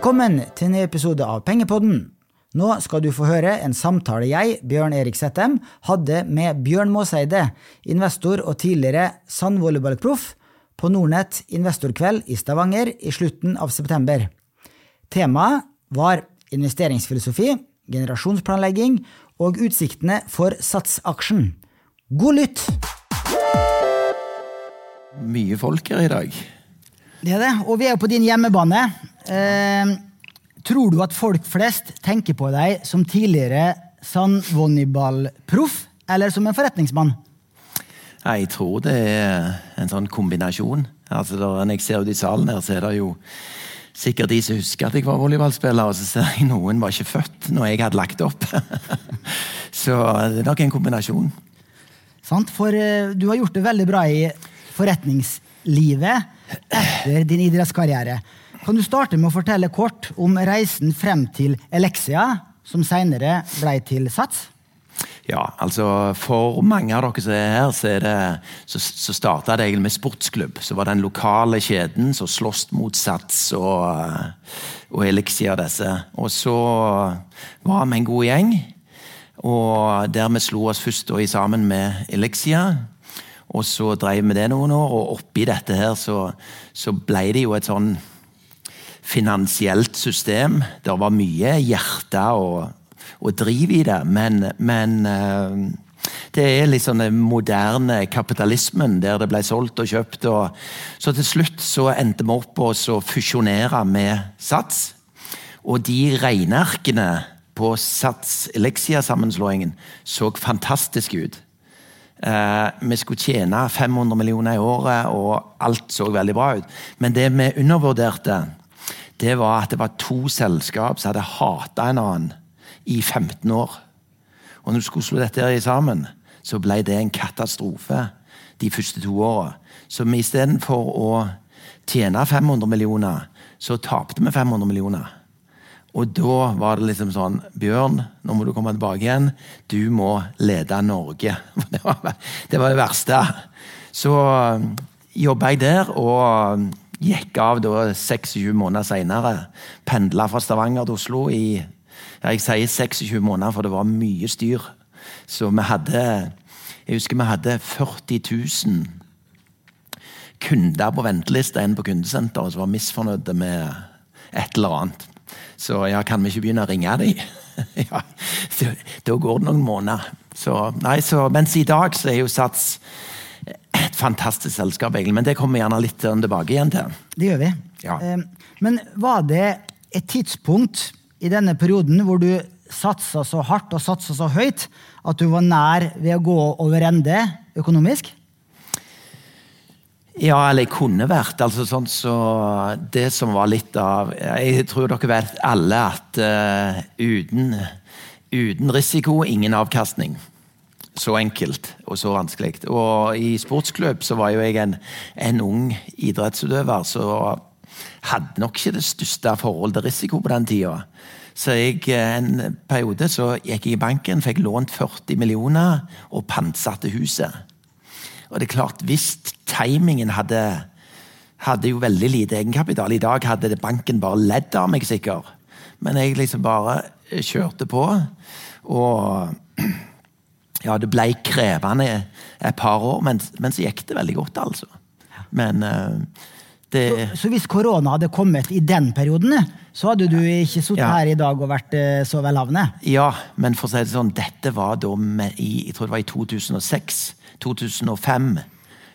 Velkommen til en ny episode av Pengepodden. Nå skal du få høre en samtale jeg, Bjørn Erik Settem, hadde med Bjørn Måseide, investor og tidligere sandvolleyballproff, på Nordnett investorkveld i Stavanger i slutten av september. Temaet var investeringsfilosofi, generasjonsplanlegging og utsiktene for Sats-aksjen. God lytt! Mye folk her i dag. Det er det, og vi er jo på din hjemmebane. Eh, tror du at folk flest tenker på deg som tidligere sandvolleyballproff, eller som en forretningsmann? Jeg tror det er en sånn kombinasjon. Altså, når jeg ser ut i salen her, så er det jo sikkert de som husker at jeg var volleyballspiller, og så ser jeg noen var ikke født når jeg hadde lagt opp. så det er nok en kombinasjon. Sant, for uh, du har gjort det veldig bra i forretningslivet etter din idrettskarriere. Kan du starte med å fortelle kort om reisen frem til Elexia, som seinere ble til Sats? Ja, altså For mange av dere som er her, så, er det, så, så starta det egentlig med sportsklubb. Så var det den lokale kjeden som sloss mot Sats og, og Elixia disse. Og så var vi en god gjeng. Og der vi slo oss først i sammen med Elixia. Og så drev vi det noen år, og oppi dette her så, så ble det jo et sånn finansielt system. Det var mye hjerte og, og driv i det, men, men uh, det er liksom den moderne kapitalismen der det ble solgt og kjøpt. Og, så til slutt så endte vi opp på å fusjonere med Sats. Og de regnearkene på Sats Elixia-sammenslåingen så fantastisk ut. Uh, vi skulle tjene 500 millioner i året, og alt så veldig bra ut. Men det vi undervurderte, det var at det var to selskap som hadde hata en annen i 15 år. Og når du skulle slå dette sammen, så ble det en katastrofe de første to åra. Så istedenfor å tjene 500 millioner, så tapte vi 500 millioner. Og da var det liksom sånn Bjørn, nå må du komme tilbake igjen. Du må lede Norge. Det var det, var det verste. Så jobba jeg der, og Gikk av da 26 måneder seinere. Pendla fra Stavanger til Oslo i Jeg sier 26 måneder, for det var mye styr. Så vi hadde Jeg husker vi hadde 40 000 kunder på venteliste inn på kundesenteret som var misfornøyde med et eller annet. Så ja, kan vi ikke begynne å ringe dem? ja, da går det noen måneder. Så, nei, så, mens i dag så er jo Sats et fantastisk selskap, egentlig, men det kommer vi gjerne litt tilbake igjen til. Det gjør vi. Ja. Ehm, men var det et tidspunkt i denne perioden hvor du satsa så hardt og satsa så høyt at du var nær ved å gå over ende økonomisk? Ja, eller jeg kunne vært. altså sånn så Det som var litt av Jeg tror dere vet alle at uh, uten, uten risiko, ingen avkastning så enkelt og så vanskelig. Og i sportsklubb så var jo jeg en, en ung idrettsutøver så hadde nok ikke det største forholdet til risiko på den tida. Så jeg, en periode så gikk jeg i banken, fikk lånt 40 millioner og pantsatte huset. Og det er klart, hvis timingen hadde hadde jo veldig lite egenkapital. I dag hadde banken bare ledd av meg, sikkert. Men jeg liksom bare kjørte på. Og ja, det ble krevende et par år, men, men så gikk det veldig godt, altså. Men uh, det så, så, hvis korona hadde kommet i den perioden, så hadde du ikke sittet ja. her i dag og vært uh, så velhavende? Ja, men for å si det sånn, dette var da med, i, jeg tror det var i 2006. 2005.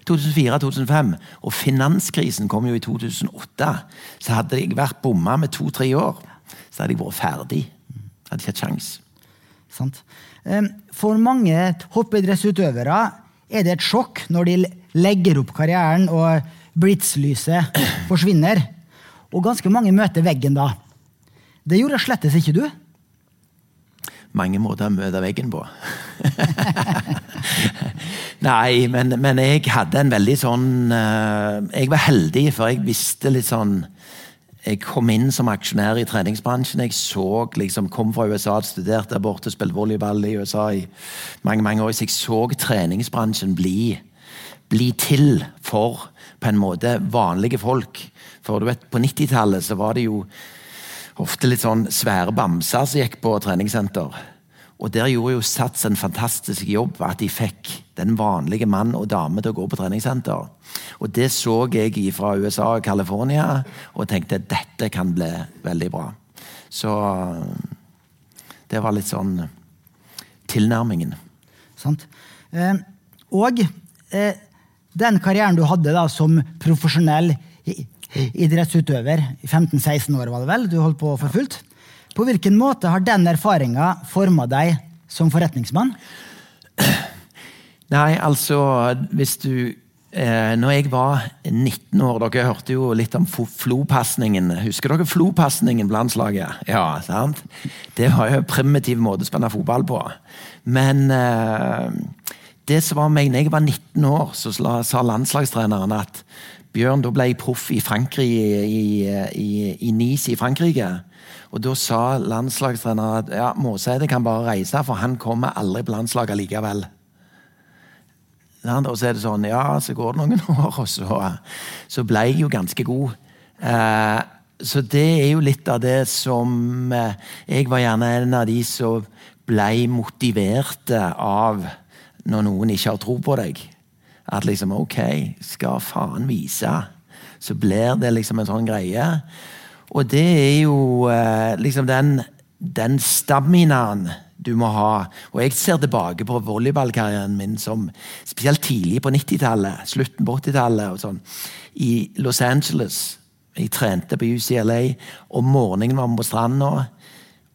2004-2005. Og finanskrisen kom jo i 2008. Så hadde jeg vært bomma med to-tre år, så hadde jeg vært ferdig. Hadde ikke hatt sjans. Sant. For mange hoppidrettsutøvere er det et sjokk når de legger opp karrieren og blitslyset forsvinner. Og ganske mange møter veggen da. Det gjorde slettes ikke du. Mange måter å møte veggen på. Nei, men, men, jeg hadde en veldig sånn uh, Jeg var heldig, for jeg visste litt sånn jeg kom inn som aksjonær i treningsbransjen. Jeg så, liksom, kom fra USA, studerte der borte, spilte volleyball i USA i mange mange år. Så jeg så treningsbransjen bli, bli til for på en måte vanlige folk. For du vet, på 90-tallet var det jo ofte litt sånn svære bamser som gikk på treningssenter. Og der gjorde jo Sats en fantastisk jobb at de fikk den vanlige mann og dame til å gå på treningssenter. Og det så jeg fra USA og California og tenkte at dette kan bli veldig bra. Så det var litt sånn tilnærmingen. Sant. Eh, og eh, den karrieren du hadde da som profesjonell idrettsutøver, i 15-16 år var det vel, du holdt på for fullt. På hvilken måte har den erfaringa forma deg som forretningsmann? Nei, altså Hvis du eh, Når jeg var 19 år Dere hørte jo litt om flopasningen. Husker dere flopasningen på landslaget? Ja, sant? Det var jo en primitiv måte å spille fotball på. Men eh, det som var meg, når jeg var 19 år, så sa landslagstreneren at Bjørn, da ble jeg proff i Frankrike, i, i, i Nice i Frankrike. Og Da sa landslagstreneren at ja, Måseide kan bare reise, for han kommer aldri på landslaget likevel. Og så er det sånn, ja, så går det noen år, og så, så ble jeg jo ganske god. Eh, så det er jo litt av det som eh, Jeg var gjerne en av de som ble motiverte av når noen ikke har tro på deg. At liksom OK, skal faen vise. Så blir det liksom en sånn greie. Og det er jo eh, liksom den, den staminaen du må ha. Og jeg ser tilbake på volleyballkarrieren min som spesielt tidlig på 90-tallet, slutten på 80-tallet og sånn, i Los Angeles. Jeg trente på UCLA. Om morgenen var vi på stranda.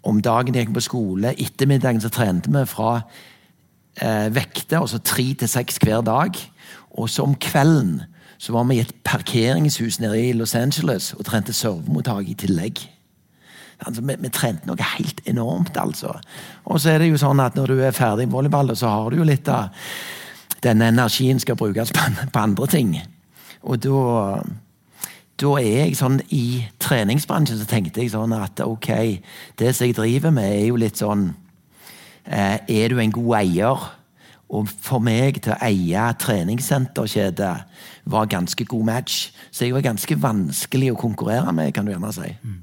Om dagen gikk vi på skole. Ettermiddagen så trente vi fra eh, vekter, altså tre til seks hver dag. Og så om kvelden så var vi i et parkeringshus nede i Los Angeles og trente servemottak i tillegg. Altså, vi, vi, trente noe helt enormt, altså. Og så er det jo sånn at når du er ferdig i volleyball, så har du jo litt av denne energien skal brukes på, på andre ting. Og da da er jeg sånn I treningsbransjen så tenkte jeg sånn at ok, det som jeg driver med, er jo litt sånn eh, Er du en god eier? Og for meg til å eie treningssenterkjede var ganske god match. Så jeg var ganske vanskelig å konkurrere med, kan du gjerne si. Mm.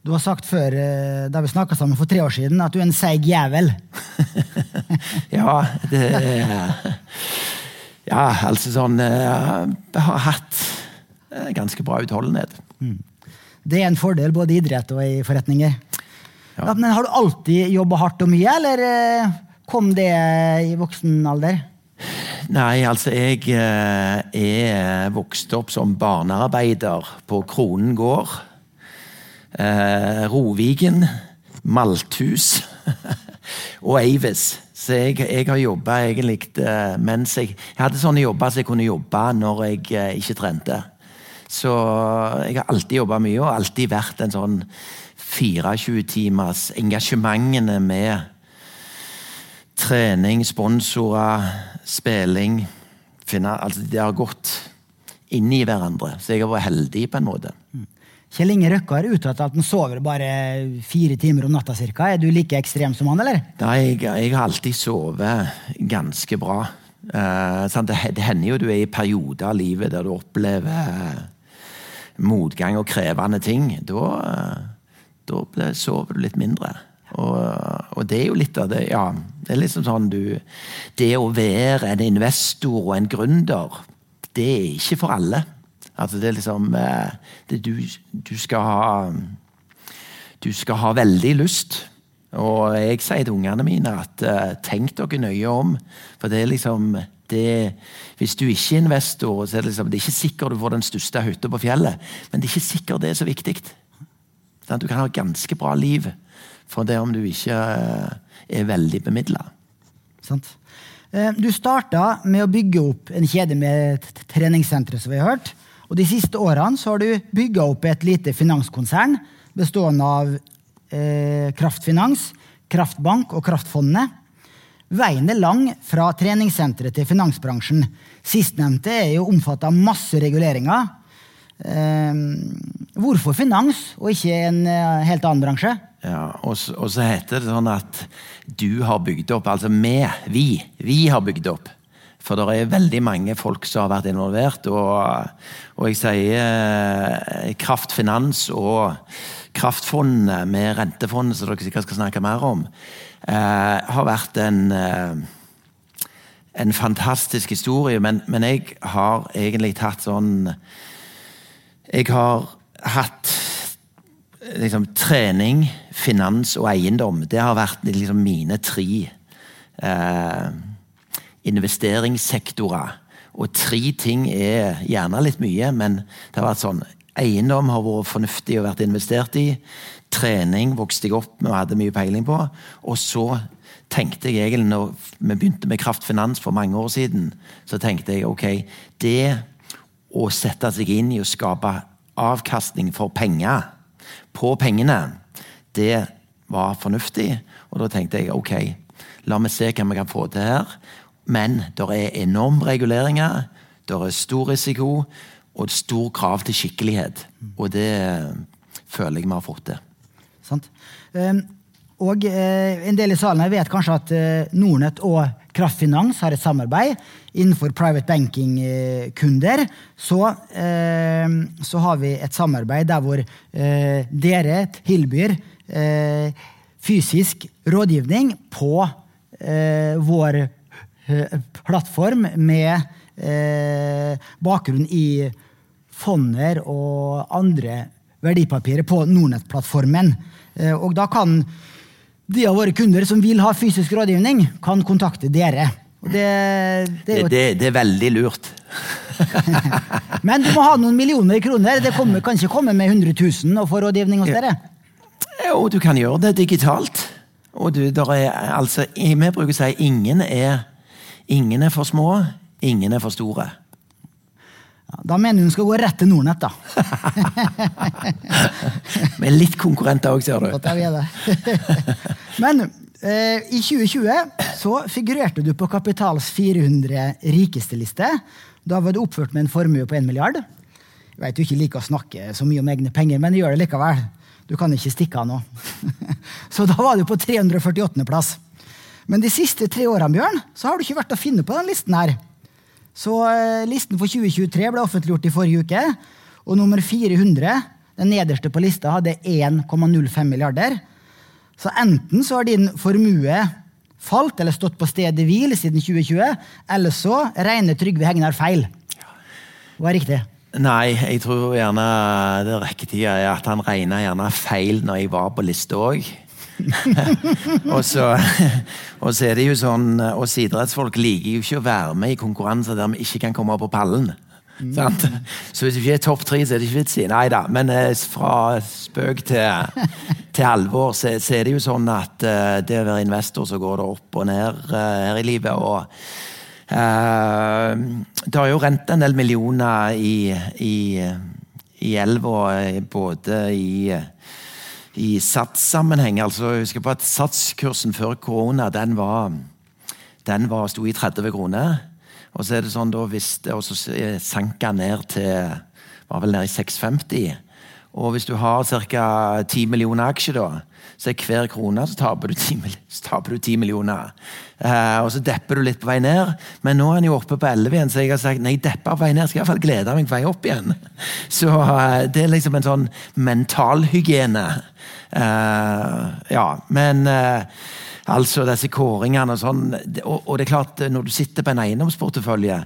Du har sagt før, eh, da vi snakka sammen for tre år siden, at du er en seig jævel. ja, det Ja, altså sånn eh, Jeg har hatt eh, ganske bra utholdenhet. Mm. Det er en fordel både i idrett og i forretninger. Ja. Men har du alltid jobba hardt og mye, eller? Kom det i voksen alder? Nei, altså jeg eh, er vokst opp som barnearbeider på Kronen gård. Eh, Rovigen, Malthus og Eivis. Så jeg, jeg har jobba egentlig eh, mens jeg Jeg hadde sånne jobber som jeg kunne jobbe når jeg ikke trente. Så jeg har alltid jobba mye og alltid vært en sånn 24 timers engasjementene med trening, sponsorer, spilling finne, altså Det har gått inn i hverandre, så jeg har vært heldig på en måte. Mm. Kjell Inge Røkke har uttalt at han sover bare fire timer om natta. Cirka. Er du like ekstrem som han, eller? Nei, jeg, jeg har alltid sovet ganske bra. Uh, det, det, hender jo du er i perioder av livet der du opplever motgang og krevende ting. Da, uh, da sover du litt mindre. Og, og, det er jo litt av det, ja. Det er liksom sånn du Det å være en investor og en gründer, det er ikke for alle. Altså, det er liksom eh, det du, du skal ha Du skal ha veldig lyst. Og jeg sier til ungene mine at uh, tenk dere nøye om. For det er liksom det, Hvis du ikke er investor, så er det, liksom, det er ikke sikkert du får den største hytta på fjellet. Men det er ikke sikkert det er så viktig. Du kan ha ganske bra liv for det om du ikke eh, er veldig bemidla. Eh, du starta med å bygge opp en kjede med treningssentre, som vi har hørt. Og de siste årene har du bygga opp et lite finanskonsern bestående av eh, Kraftfinans, Kraftbank og Kraftfondet. Veien er lang fra treningssenteret til finansbransjen. Sistnevnte er jo omfatta av masse reguleringer. Eh, hvorfor finans, og ikke en eh, helt annen bransje? Ja, og, og, så heter det sånn at du har bygd opp, altså vi, vi, vi har bygd opp For det er veldig mange folk som har vært involvert. Og, og jeg sier eh, Kraftfinans og Kraftfondet med rentefondet, som dere sikkert skal snakke mer om, eh, har vært en, eh, en fantastisk historie. Men, men, jeg har egentlig tatt sånn Jeg har hatt liksom, trening, finans og eiendom. Det har vært liksom, mine tre eh, investeringssektorer. Og tre ting er gjerne litt mye, men det har vært sånn Eiendom har vært fornuftig å vært investert i. Trening vokste jeg opp med og hadde mye peiling på. Og så tenkte jeg egentlig, når vi begynte med Kraftfinans for mange år siden, så tenkte jeg ok, det å sette seg inn i å skape avkastning for penger på pengene, det var fornuftig. Og da tenkte jeg ok, la meg se hva vi kan få til her. Men det er enorme reguleringer, det er stor risiko og stor krav til skikkelighet. Og det eh, føler jeg vi har fått til. Sant. Ehm, og eh, en del i salen her vet kanskje at eh, Nordnett og Kraftfinans har et samarbeid. Innenfor private banking-kunder så, ehm, så, har vi et samarbeid der hvor dere tilbyr fysisk rådgivning på vår Eh, plattform med eh, bakgrunn i fonder og andre verdipapirer på Nordnett-plattformen. Eh, og da kan de av våre kunder som vil ha fysisk rådgivning, kan kontakte dere. Det, det, er det, det, er veldig lurt. Men du må ha noen millioner kroner. Det kommer, kan ikke komme med 100 000 og få rådgivning hos dere? Jo, du kan gjøre det digitalt. Og du, er, altså, vi bruker å si ingen er Ingen er for små, ingen er for store. Ja, da mener hun skal gå rett til Nordnett, da. Vi er litt konkurrenter òg, ser du. Men eh, i 2020 så figurerte du på Kapitals 400 rikeste-liste. Da var du oppført med en formue på 1 milliard. Jeg vet du ikke liker å snakke så mye om egne penger, men gjør det likevel. Du kan ikke stikke av nå. så da var du på 348. plass. Men de siste tre årene Bjørn, så har du ikke vært å finne på den listen. her. Så eh, Listen for 2023 ble offentliggjort i forrige uke. Og nummer 400, den nederste på lista, hadde 1,05 milliarder. Så enten så har din formue falt eller stått på stedet hvil siden 2020, eller så regner Trygve Hegnar feil. Hva er riktig? Nei, jeg tror gjerne det riktige er at han regna gjerne feil når jeg var på lista òg. og, så, og, så, er det jo sånn oss idrettsfolk liker jo ikke å være med i konkurranser der vi ikke kan komme opp på pallen. Mm. Så hvis vi ikke er topp tre, så er det ikke vits i. Nei da. Men eh, fra spøk til, til alvor, så, så, er det jo sånn at uh, det å være investor, så går det opp og ned uh, her i livet. og uh, Det har jo rent en del millioner i, i, i elva, både i i satssammenheng. Altså, husk på at satskursen før korona den var, den var sto i 30 kroner. Og så er det sånn da, hvis det, og så sank den ned til var vel nede i 650. Og hvis du har ca. 10 millioner aksjer, da, så er hver krone så taper du 10, så taper du 10 millioner. Eh, og så depper du litt på vei ned, men nå er han jo oppe på 11 igjen, så jeg har sagt nei, depper på vei ned, skal i hvert fall glede meg på vei opp igjen. Så eh, det er liksom en sånn mentalhygiene. Eh, ja, men eh, Altså disse kåringene og sånn. Og, og, det er klart, når du sitter på en eiendomsportefølje,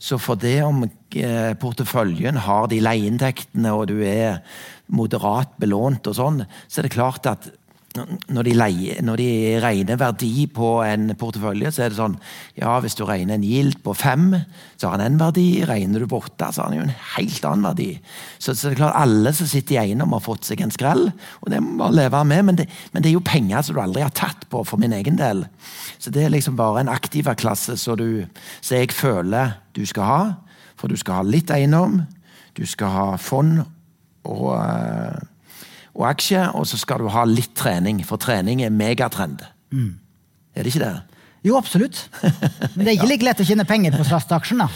så for det om eh, porteføljen har de leieinntektene, og du er moderat belånt og sånn, så er det klart at når de, leier, når de, regner verdi på en portefølje, så er det sånn Ja, hvis du regner en yield på fem, så har han en verdi. Regner du på åtte, så har han jo en helt annen verdi. Så, så det er klart alle som sitter i eiendom, har fått seg en skrell, og det må man leve med. Men det, men det, er jo penger som du aldri har tatt på, for min egen del. Så det er liksom bare en aktiva klasse som jeg føler du skal ha. For du skal ha litt eiendom, du skal ha fond og uh, og aksje, og så skal du ha litt trening, for trening er megatrend. Mm. Er det ikke det? Jo, absolutt. Men det er ikke like lett å tjene penger på Trust-aksjen, da.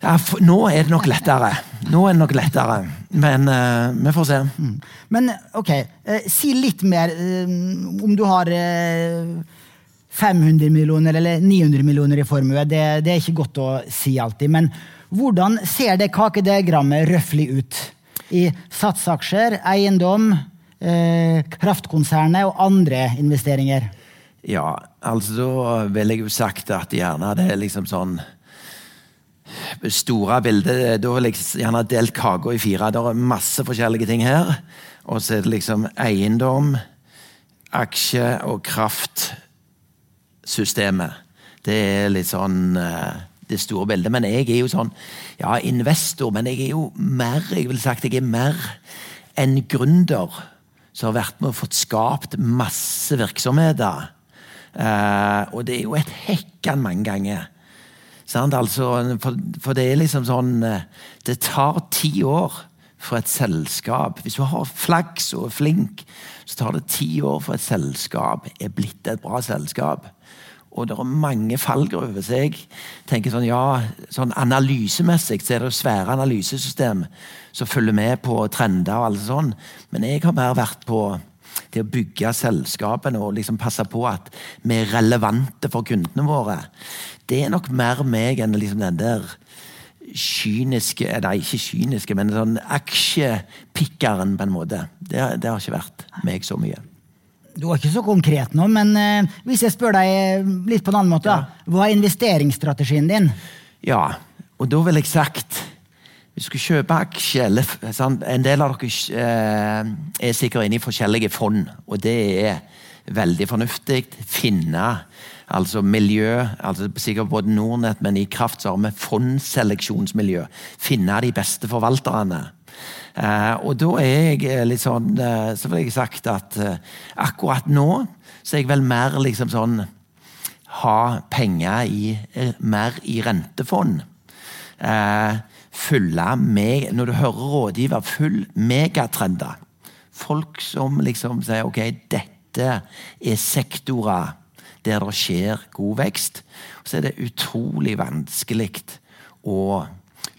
Ja, for, nå er det nok lettere. Nå er det nok lettere. Men uh, vi får se. Mm. Men ok, uh, si litt mer uh, om du har 500 millioner eller 900 millioner i formue. Det, det er ikke godt å si alltid. Men hvordan ser det kakediagrammet røftlig ut? I satsaksjer, eiendom, eh, kraftkonsernet og andre investeringer? Ja, altså da ville jeg jo sagt at gjerne det er liksom sånn Store bildet Da ville jeg gjerne delt kaka i fire. Det er masse forskjellige ting her. Og så er det liksom eiendom, aksje og kraftsystemet. Det er litt sånn eh, det store bildet. Men jeg er jo sånn ja, investor, men jeg er jo mer jeg vil sagt jeg er mer enn gründer som har vært med og fått skapt masse virksomheter. Eh, og det er jo et hekkan mange ganger. Altså, for, for, det er liksom sånn eh, Det tar ti år for et selskap Hvis du har flaks og er flink, så tar det ti år for et selskap er blitt et bra selskap. Og det er mange fallgruver. Så jeg tenker sånn, ja, sånn analysemessig så er det svære analysesystem som følger med på trender og alt sånn. Men jeg har mer vært på det å bygge selskapene og liksom passe på at vi er relevante for kundene våre. Det er nok mer meg enn liksom den der kyniske Nei, ikke kyniske, men sånn aksjepikkeren, på en måte. Det, det har ikke vært meg så mye. Du var ikke så konkret nå, men uh, hvis jeg spør deg eh, litt på en annen måte, ja. hva er investeringsstrategien din? Ja, og da ville jeg sagt Hvis du skal kjøpe aksjer eller sant? En del av dere uh, er sikkert inne i forskjellige fond, og det er veldig fornuftig. Finne altså miljø, altså sikkert både Nordnett, men i Kraft så har vi fondseleksjonsmiljø. Finne de beste forvalterne. Eh, og da er jeg eh, litt sånn eh, Så vil jeg sagt at akkurat nå så er jeg vel mer liksom sånn Ha penger i, mer i rentefond. Følge med Når du hører rådgiver, full megatrender. Folk som liksom sier ok, dette er sektorer der det skjer god vekst. Så er det utrolig vanskelig å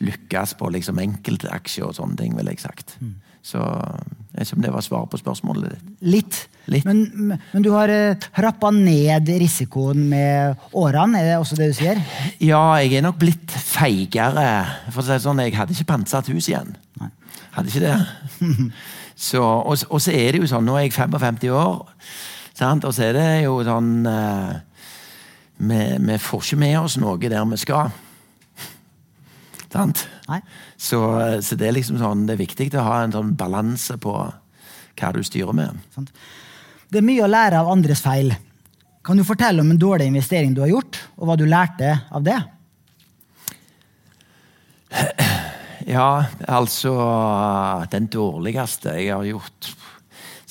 lykkes på liksom enkeltaksjer og sånne ting, ville jeg sagt. Mm. Så jeg vet ikke om det var svaret på spørsmålet ditt. Litt. Litt. Men, men, du har uh, trappa ned risikoen med årene, er det også det du sier? Ja, jeg er nok blitt feigere. For å si det sånn, Jeg hadde ikke pantsatt hus igjen. Nei. Hadde ikke det. så, og, og, så er det jo sånn, nå er jeg 55 år? Og så er det jo sånn uh, vi, vi får ikke med oss noe der vi skal. Så, så, det er liksom sånn, det er viktig å ha en sånn balanse på hva du styrer med. Sant. Det er mye å lære av andres feil. Kan du fortelle om en dårlig investering du har gjort, og hva du lærte av det? Ja, altså Den dårligste jeg har gjort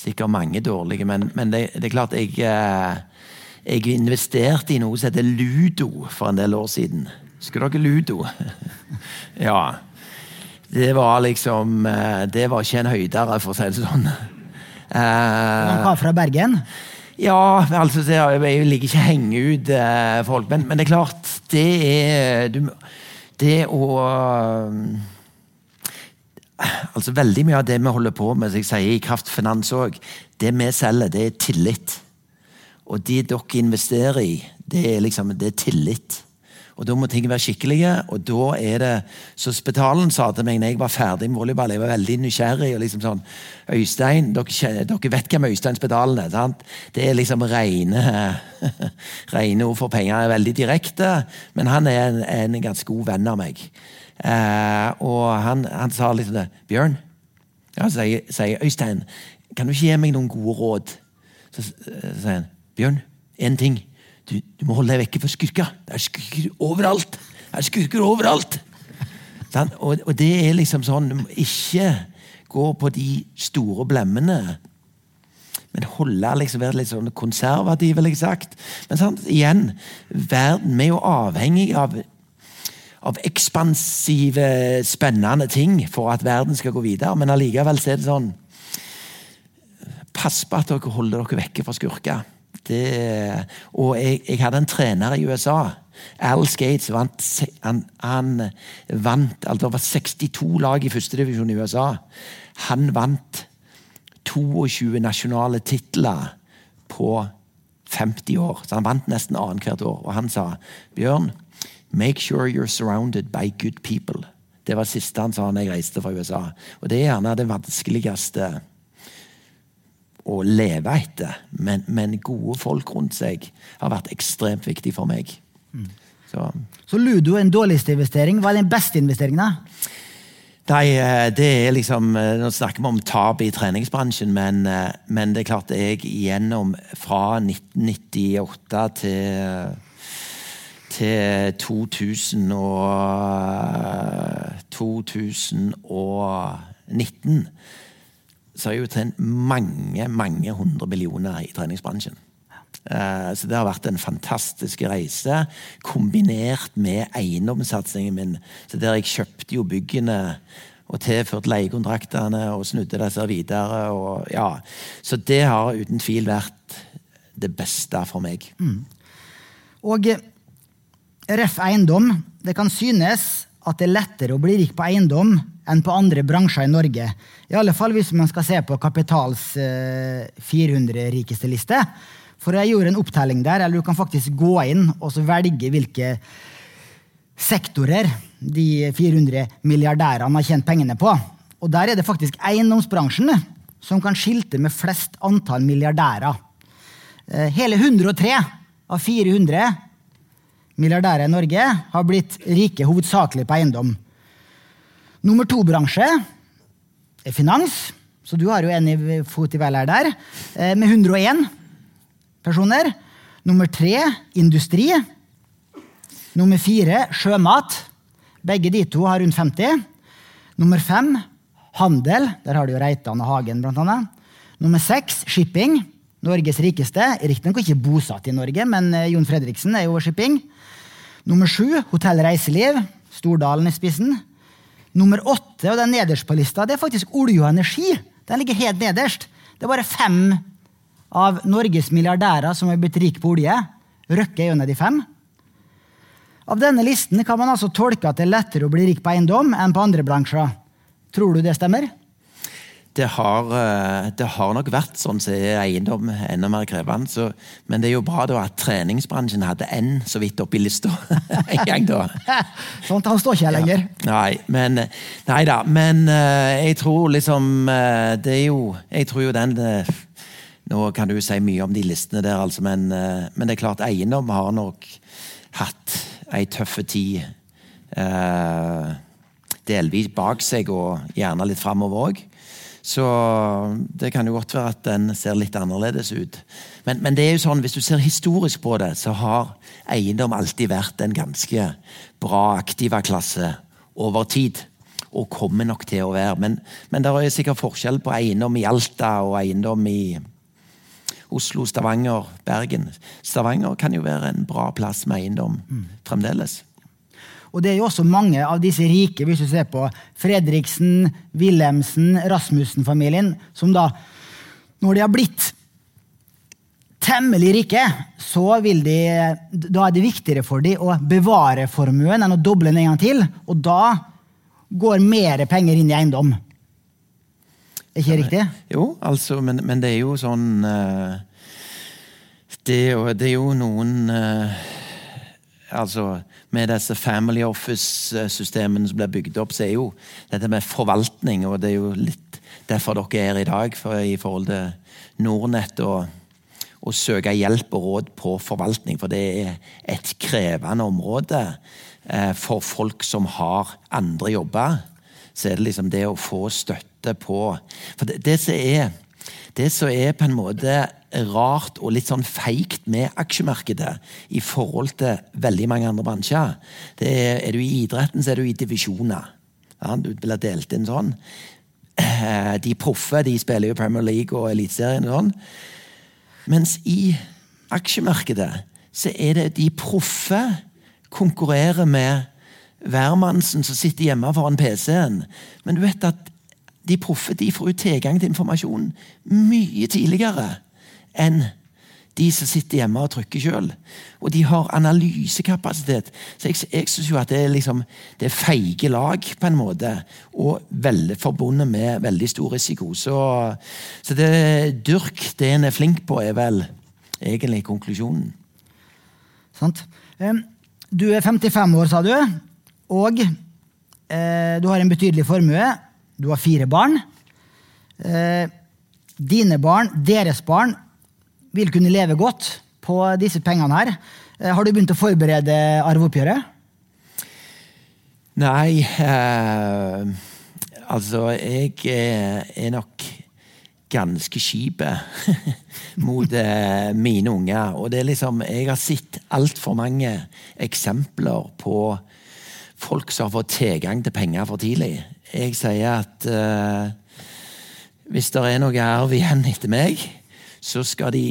Sikkert mange dårlige, men, men det, det, er klart jeg, eh, jeg investerte i noe som heter Ludo for en del år siden. Husker dere Ludo? ja. Det var liksom eh, Det var ikke en høydere, for å si det sånn. Han var fra Bergen? Ja, altså jeg liker ikke å henge ut folk, men, men, det er klart Det er du, Det å Altså Veldig mye av det vi holder på med, jeg sier i Kraftfinans òg, det vi selger, det er tillit. Og det dere investerer i, det er liksom det er tillit. Og Da må ting være skikkelige. og da er det, Så Spetalen sa til meg når jeg var ferdig med volleyball, jeg var veldig nysgjerrig. og liksom sånn, Øystein, dere, dere vet hvem Øystein Spetalen er? sant? Det er liksom rene, rene ord for penger. er Veldig direkte, men han er en, en ganske god venn av meg. Eh, og han, han, sa liksom det. 'Bjørn', ja, sier, sier Øystein, 'kan du ikke gi meg noen gode råd?' Så sier han, 'Bjørn, én ting' du, du, må holde deg vekke fra skurker. Det er skurker overalt! Det er skurker overalt! Sånn? Og, og, det er liksom sånn ikke gå på de store blemmene. Men holde liksom, være litt sånn konservativ, ville jeg sagt. Men sant? igjen, verden er jo avhengig av, av ekspansive, spennende ting for at verden skal gå videre. Men allikevel er det sånn Pass på at dere holder dere vekke fra skurker. Og jeg, jeg, hadde en trener i USA. Al Skates vant, han, han vant altså Det var 62 lag i førstedivisjon i USA. Han vant 22 nasjonale titler på 50 år, så han vant nesten annethvert år. Og han sa Bjørn, make sure you're surrounded by good people. Det var det siste han sa da jeg reiste fra USA. Og det er gjerne det vanskeligste å leve etter. Men, men gode folk rundt seg har vært ekstremt viktig for meg. Mm. Så. Så ludo er en dårligste investering. Hva er den beste investeringen? da? Nei, eh, det er liksom eh, Nå snakker vi om tap i treningsbransjen, men, eh, men det er klart jeg gjennom fra 1998 til til 2000 og 2019 så har jeg jo trent mange, mange hundre millioner i treningsbransjen. Så det har vært en fantastisk reise, kombinert med eiendomssatsingen min. Så Der jeg kjøpte jo byggene og tilført leiekontraktene og snudde disse videre. Og, ja. Så det har uten tvil vært det beste for meg. Mm. Og eh, ref eiendom. Det kan synes at det er lettere å bli rik på eiendom enn på andre bransjer i Norge. I alle fall hvis man skal se på Kapitals 400 eh, rikeste liste. For jeg gjorde en opptelling der, eller du kan faktisk gå inn og velge hvilke sektorer de 400 milliardærene har tjent pengene på. Og der er det faktisk eiendomsbransjen som kan skilte med flest antall milliardærer. Eh, hele 103 av 400 milliardærer i Norge har blitt rike hovedsakelig på eiendom. Nummer to-bransje er finans, så du har jo en fot i hver der, eh, med 101 personer. Nummer tre industri. Nummer fire sjømat. Begge de to har rundt 50. Nummer fem handel. Der har du jo Reitan og Hagen, blant annet. Nummer seks shipping. Norges rikeste. Riktignok ikke bosatt i Norge, men eh, Jon Fredriksen er jo shipping. Nummer sju hotell reiseliv. Stordalen i spissen. Nummer åtte, og den nederst på lista, det er faktisk olje og energi. Den ligger helt nederst. Det er bare fem av Norges milliardærer som har blitt rike på olje. Røkke er en av de fem. Av denne listen kan man altså tolke at det er lettere å bli rik på eiendom enn på andre bransjer. Tror du det stemmer? Det har, eh, det har nok vært sånn som så eiendom enda mer krevende. Så, men det er jo bra da at treningsbransjen hadde N så vidt oppi lista en gang. da. Sånt han står ikke her lenger. Ja. Nei, men, nei da. Men eh, jeg tror liksom eh, Det er jo Jeg tror jo den nå kan du si mye om de listene der, altså, men, men, det er klart eiendom har nok hatt ei tøff tid. Eh, delvis bak seg, og gjerne litt framover òg. Så det kan jo godt være at den ser litt annerledes ut. Men, men, det er jo sånn, hvis du ser historisk på det, så har eiendom alltid vært en ganske bra aktiva klasse over tid. Og kommer nok til å være. Men, men det er sikkert forskjell på eiendom i Alta og eiendom i Oslo, Stavanger, Bergen. Stavanger kan jo være en bra plass med eiendom mm. fremdeles. Og det er jo også mange av disse rike, hvis du ser på Fredriksen, Wilhelmsen, Rasmussen-familien, som da, når de har blitt temmelig rike, så vil de, da er det viktigere for dem å bevare formuen enn å doble den en gang til. Og da går mer penger inn i eiendom. Er ikke det riktig? Jo, altså, men, men, det er jo sånn uh, det, det, er jo noen uh, Altså, med disse Family Office-systemene som blir bygd opp, så er jo dette med forvaltning, og det er jo litt derfor dere er her i dag, for, i forhold til Nordnett og å søke hjelp og råd på forvaltning, for det er et krevende område eh, for folk som har andre jobber. Så er det liksom det å få støtte på For det, det, som er, det som er på en måte rart og litt sånn feigt med aksjemarkedet i forhold til veldig mange andre bransjer Er, er du i idretten, så er du i divisjoner. Ja, du blir delt inn sånn. Eh, de proffe de spiller jo Premier League og Eliteserien og sånn. Mens i aksjemarkedet så er det de proffe konkurrerer med hvermannsen som sitter hjemme foran PC-en. Men du vet at de proffe de får jo tilgang til informasjon mye tidligere enn de som sitter hjemme og trykker sjøl. Og de har analysekapasitet. Så jeg, jeg syns jo at det er, liksom, det er feige lag, på en måte. Og veldig forbundet med veldig stor risiko. Så, så det dyrk det en er flink på, er vel egentlig konklusjonen. Sant? Du er 55 år, sa du, og eh, du har en betydelig formue. Du har fire barn. Eh, dine barn, deres barn, vil kunne leve godt på disse pengene her. Eh, har du begynt å forberede arveoppgjøret? Nei, eh, altså jeg er, er nok ganske kjipe mot eh, mine unger. Og det er liksom Jeg har sett altfor mange eksempler på folk som har fått tilgang til penger for tidlig. Jeg sier at eh, hvis det er noe arv igjen etter meg, så skal de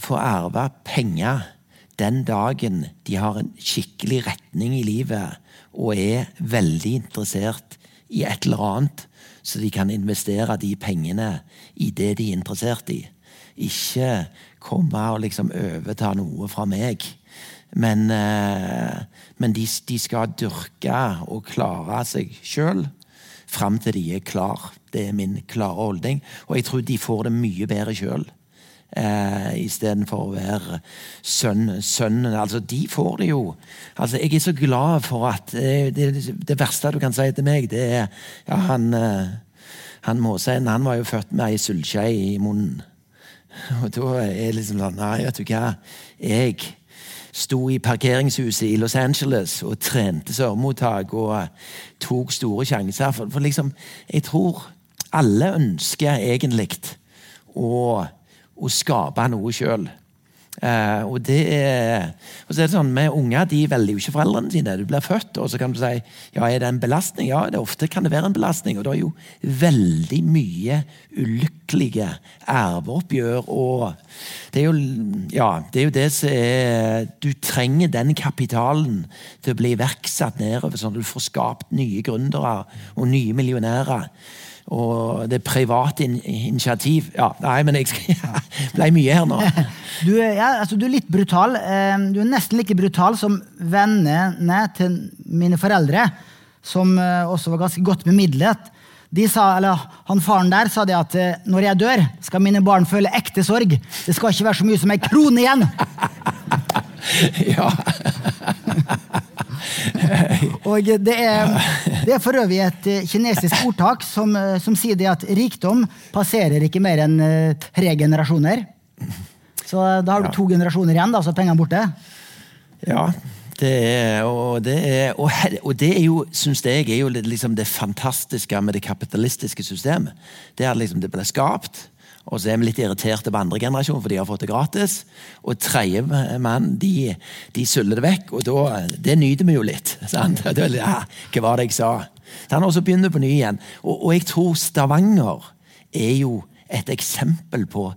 få arve penger den dagen de har en skikkelig retning i livet og er veldig interessert i et eller annet, så de kan investere de pengene i det de er interessert i. Ikke komme og liksom overta noe fra meg. Men, eh, men de, de skal dyrke og klare seg sjøl fram til de er klar. Det er min klare holdning. Og jeg tror de får det mye bedre sjøl. Eh, Istedenfor å være sønn, sønnen. Altså, de får det jo. Altså, jeg er så glad for at eh, det, det, verste du kan si til meg, det er ja, han, eh, han Måseien han var jo født med ei sølvskje i munnen. Og da er jeg liksom sånn Nei, vet du hva. Jeg sto i parkeringshuset i Los Angeles og trente sørmottak og tok store sjanser. For, for liksom, jeg tror alle ønsker egentlig å å skape noe sjøl. Uh, og, det er, og så er det sånn med unger de velger jo ikke foreldrene sine. Du blir født, og så kan du si ja, er det en belastning. Ja, det ofte kan det være en belastning. Og det er jo veldig mye ulykkelige arveoppgjør. Og det er jo ja, det er jo det som er Du trenger den kapitalen til å bli iverksatt nedover, sånn at du får skapt nye gründere og nye millionærer og det private in initiativ Ja, nei, men jeg skal, ble mye her nå. Du, ja, altså, du er litt brutal. Eh, Du er nesten like brutal som vennene til mine foreldre, som eh, også var ganske godt bemidlet. De sa, eller han Faren der sa det at eh, når jeg dør, skal mine barn føle ekte sorg. Det skal ikke være så mye som ei krone igjen! ja. Og det er, det er for øvrig et eh, kinesisk ordtak som, eh, som sier det at rikdom passerer ikke mer enn eh, tre generasjoner. Så da har du Ja. to generasjoner igjen, da, så er pengene borte. Ja, det er, og, det er, og, og det er jo, syns jeg, er jo liksom det fantastiske med det kapitalistiske systemet. Det er liksom det ble skapt, og så er vi litt irriterte på andre generasjon, for de har fått det gratis. Og tredje mann, de, de suller det vekk, og da, det nyter vi jo litt. Sant? Ja, hva var det jeg sa? Han også begynner på ny igjen. Og, og jeg tror Stavanger er jo et eksempel på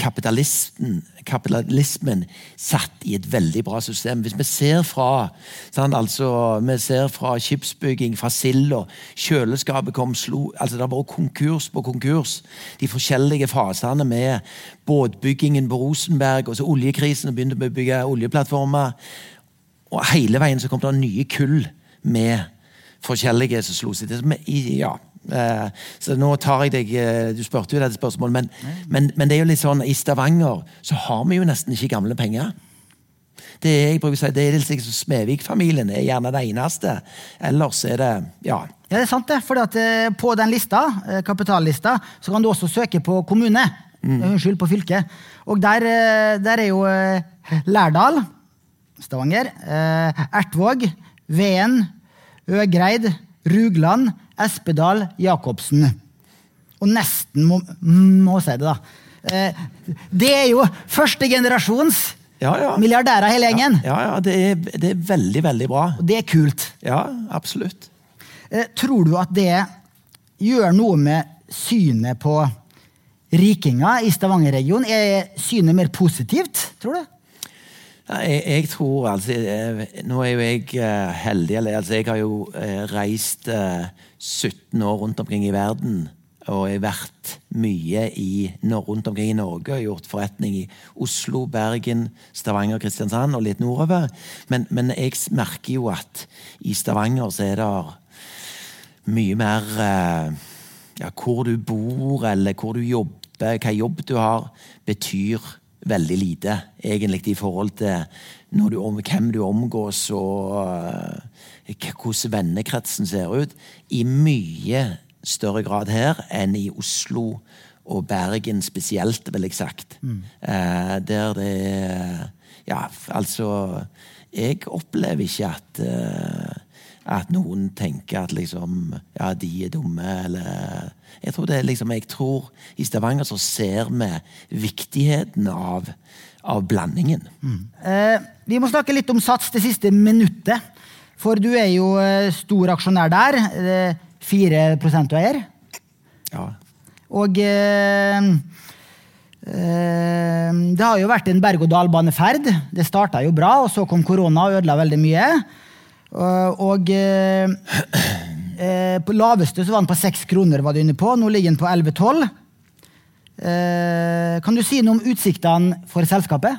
kapitalismen satt i et veldig bra system. Hvis vi ser fra sant, altså, vi ser fra skipsbygging, fra silda Kjøleskapet kom, slo altså Det har vært konkurs på konkurs. De forskjellige fasene med båtbyggingen på Rosenberg, og så oljekrisen, og begynte å bygge oljeplattformer. Og hele veien så kom det nye kull med forskjellige som slo seg til. Ja. Eh, så nå tar jeg deg eh, Du spurte jo dette spørsmålet, men, men, men det er jo litt sånn i Stavanger så har vi jo nesten ikke gamle penger. Det er, jeg bruker å si, det er liksom Smevik-familien er gjerne det eneste. Ellers er det Ja. Ja, det er sant det, for på den lista, eh, kapitallista, så kan du også søke på kommune. Mm. Eh, Unnskyld, på fylke. Og der, eh, der er jo eh, Lærdal, Stavanger, eh, Ertvåg, Veen, Øgreid, Rugland, Espedal, Jacobsen. Og nesten må, må si det, da. Eh, Det er jo første generasjons Ja, ja. milliardærer hele gjengen. Ja, ja, det er, det er veldig, veldig bra. Og det er kult. Ja, absolutt. Eh, Tror du at det gjør noe med synet på rikinger i Stavanger-regionen? Er synet mer positivt, tror du? Jeg, jeg tror altså eh, Nå er jo jeg eh, heldig. Altså, jeg har jo eh, reist eh, 17 år rundt omkring i verden. Og jeg har vært mye i, rundt omkring i Norge. og gjort forretning i Oslo, Bergen, Stavanger, Kristiansand og litt nordover. Men, men jeg merker jo at i Stavanger så er det mye mer ja, Hvor du bor, eller hvor du jobber, hva jobb du har, betyr veldig lite, egentlig, i forhold til du, hvem du omgås og uh, hvordan vennekretsen ser ut. I mye større grad her enn i Oslo og Bergen spesielt, vil jeg sagt. Mm. Uh, der det Ja, altså Jeg opplever ikke at uh, at noen tenker at liksom Ja, de er dumme, eller Jeg tror det er liksom Jeg tror i Stavanger så ser vi viktigheten av, av blandingen. Mm. Eh, vi må snakke litt om Sats det siste minuttet. For du er jo eh, stor aksjonær der. Eh, 4 du eier. Ja. Og eh, eh, det har jo vært en berg-og-dal-baneferd. Det starta jo bra, og så kom korona og ødela veldig mye. Og, og uh, uh, på laveste så var den på 6 kroner, var du inne på. Nå ligger den på 11-12. kan du si noe om utsiktene for selskapet?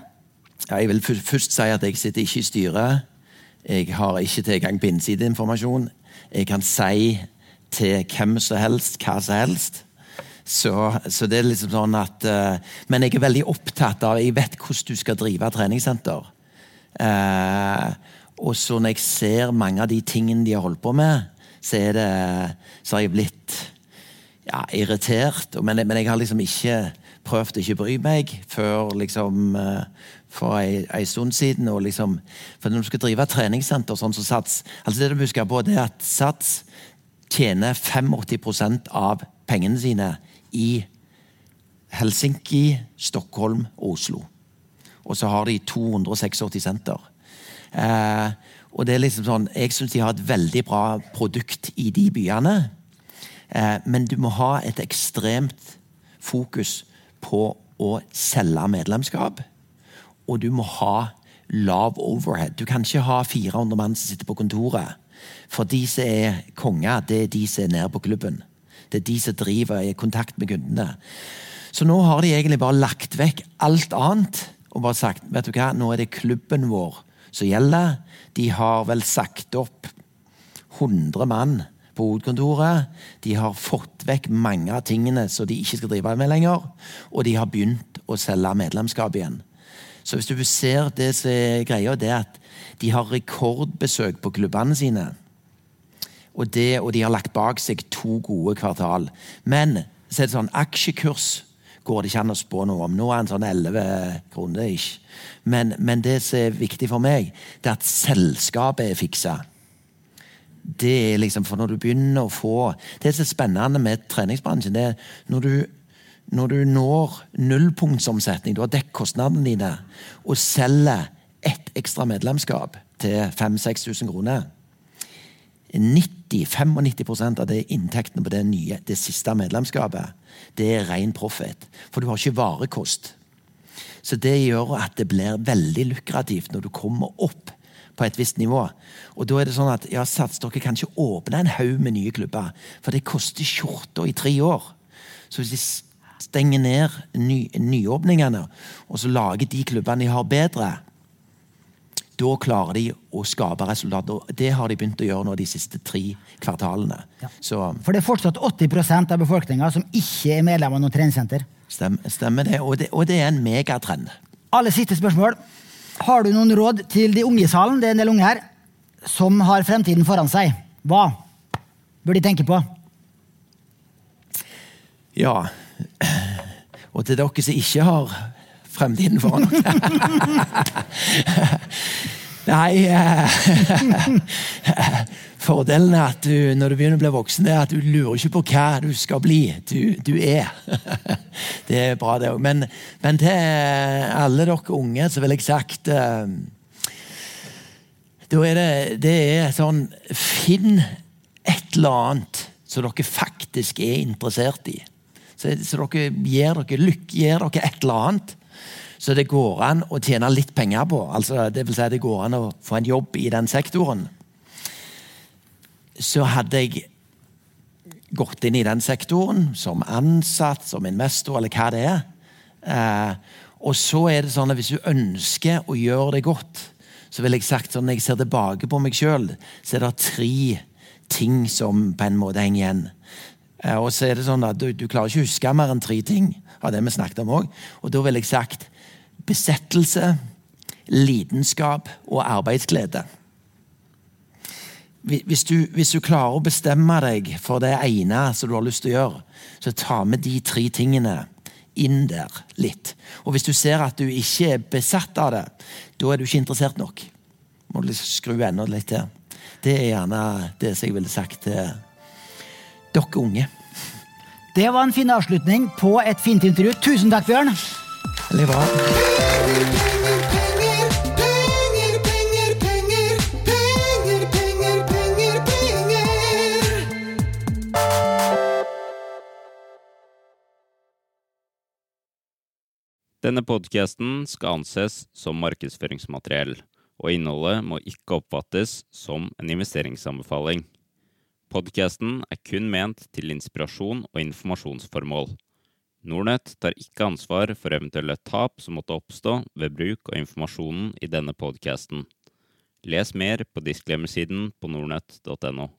Ja, jeg vil først si at jeg sitter ikke i styret. Jeg har ikke tilgang på innsideinformasjon. Jeg kan si til hvem som helst hva som helst. Så, så, det er liksom sånn at Men jeg er veldig opptatt av Jeg vet hvordan du skal drive treningssenter. Uh, og så når jeg ser mange av de tingene de har holdt på med, så, det, så har jeg blitt ja, irritert. Men, men, jeg har liksom ikke prøvd å ikke bry meg før liksom eh, for ei, ei stund siden. Og liksom, for når du skal drive treningssenter sånn som Sats altså Det du husker på, det er at Sats tjener 85% av pengene sine i Helsinki, Stockholm og Oslo. Og så har de 286 senter. Eh, og det er liksom sånn, Jeg syns de har et veldig bra produkt i de byene. Eh, men du må ha et ekstremt fokus på å selge medlemskap. Og du må ha lav overhead. Du kan ikke ha 400 mann som sitter på kontoret. For de som er konger, det er de som er nede på klubben. Det er de som driver i kontakt med kundene. Så nå har de egentlig bare lagt vekk alt annet og bare sagt vet du hva, nå er det klubben vår som gjelder. De har vel sagt opp 100 mann på hovedkontoret. De har fått vekk mange av tingene som de ikke skal drive med lenger. Og de har begynt å selge medlemskap igjen. Så hvis du ser det som er greia, det er at de har rekordbesøk på klubbene sine. Og, det, og de har lagt bak seg to gode kvartal. Men så er det sånn, aksjekurs går det ikke an å spå noe om. Nå er den sånn 11 kroner. ikke. Men, men, det som er viktig for meg, det er at selskapet er fiksa. Det er liksom, for når du begynner å få Det som er spennende med treningsbransjen, det er når du, når du når nullpunktsomsetning, du har dekket kostnadene dine, og selger ett ekstra medlemskap til 5000-6000 kroner 90-95% av det inntektene på det nye, det siste medlemskapet, det er ren profit. For du har ikke varekost. Så det gjør at det blir veldig lukrativt når du kommer opp på et visst nivå. Og da er det sånn at ja, Sats, dere kan ikke åpne en haug med nye klubber, for det koster skjorta i tre år. Så hvis de stenger ned ny, nyåpningene, og så lager de klubbene de har bedre, da klarer de å skape resultater. Det har de begynt å gjøre nå de siste tre kvartalene. Ja. For det er fortsatt 80% av befolkninga som ikke er medlem av noe treningssenter? Stemmer, stemmer det. Og, det. og det er en megatrend. Alle siste spørsmål. Har du noen råd til de unge i salen, det er en del unge her, som har fremtiden foran seg? Hva bør de tenke på? Ja Og til dere som ikke har fremtiden foran Nei eh, Fordelen er at du, når du begynner å bli voksen, er at du lurer ikke på hva du skal bli. Du, du er. Det er bra, det òg. Men, men, til alle dere unge så vil jeg sagt eh, Da er det, det er sånn Finn et eller annet som dere faktisk er interessert i. Så, så dere gir dere lykke, gir dere et eller annet så det går an å tjene litt penger på. Altså, det vil si det går an å få en jobb i den sektoren. Så hadde jeg gått inn i den sektoren som ansatt, som investor, eller hva det er. Eh, og så er det sånn at hvis du ønsker å gjøre det godt, så vil jeg sagt sånn, når jeg ser tilbake på meg sjøl, så er det tre ting som på en måte henger igjen. Eh, og så er det sånn at du, du klarer ikke å huske mer enn tre ting av det vi snakket om òg. Og da vil jeg sagt besettelse, lidenskap og arbeidsglede. Hvis du, hvis du, klarer å bestemme deg for det ene som du har lyst til å gjøre, så ta med de tre tingene inn der litt. Og hvis du ser at du ikke er besatt av det, da er du ikke interessert nok. Må du liksom skru enda litt til. Det er gjerne det som jeg ville sagt til dere unge. Det var en fin avslutning på et fint intervju. Tusen takk, Bjørn. Veldig bra. Denne podkasten skal anses som markedsføringsmateriell, og innholdet må ikke oppfattes som en investeringsanbefaling. Podkasten er kun ment til inspirasjon og informasjonsformål. Nordnett tar ikke ansvar for eventuelle tap som måtte oppstå ved bruk av informasjonen i denne podkasten. Les mer på disclaimer på nordnett.no.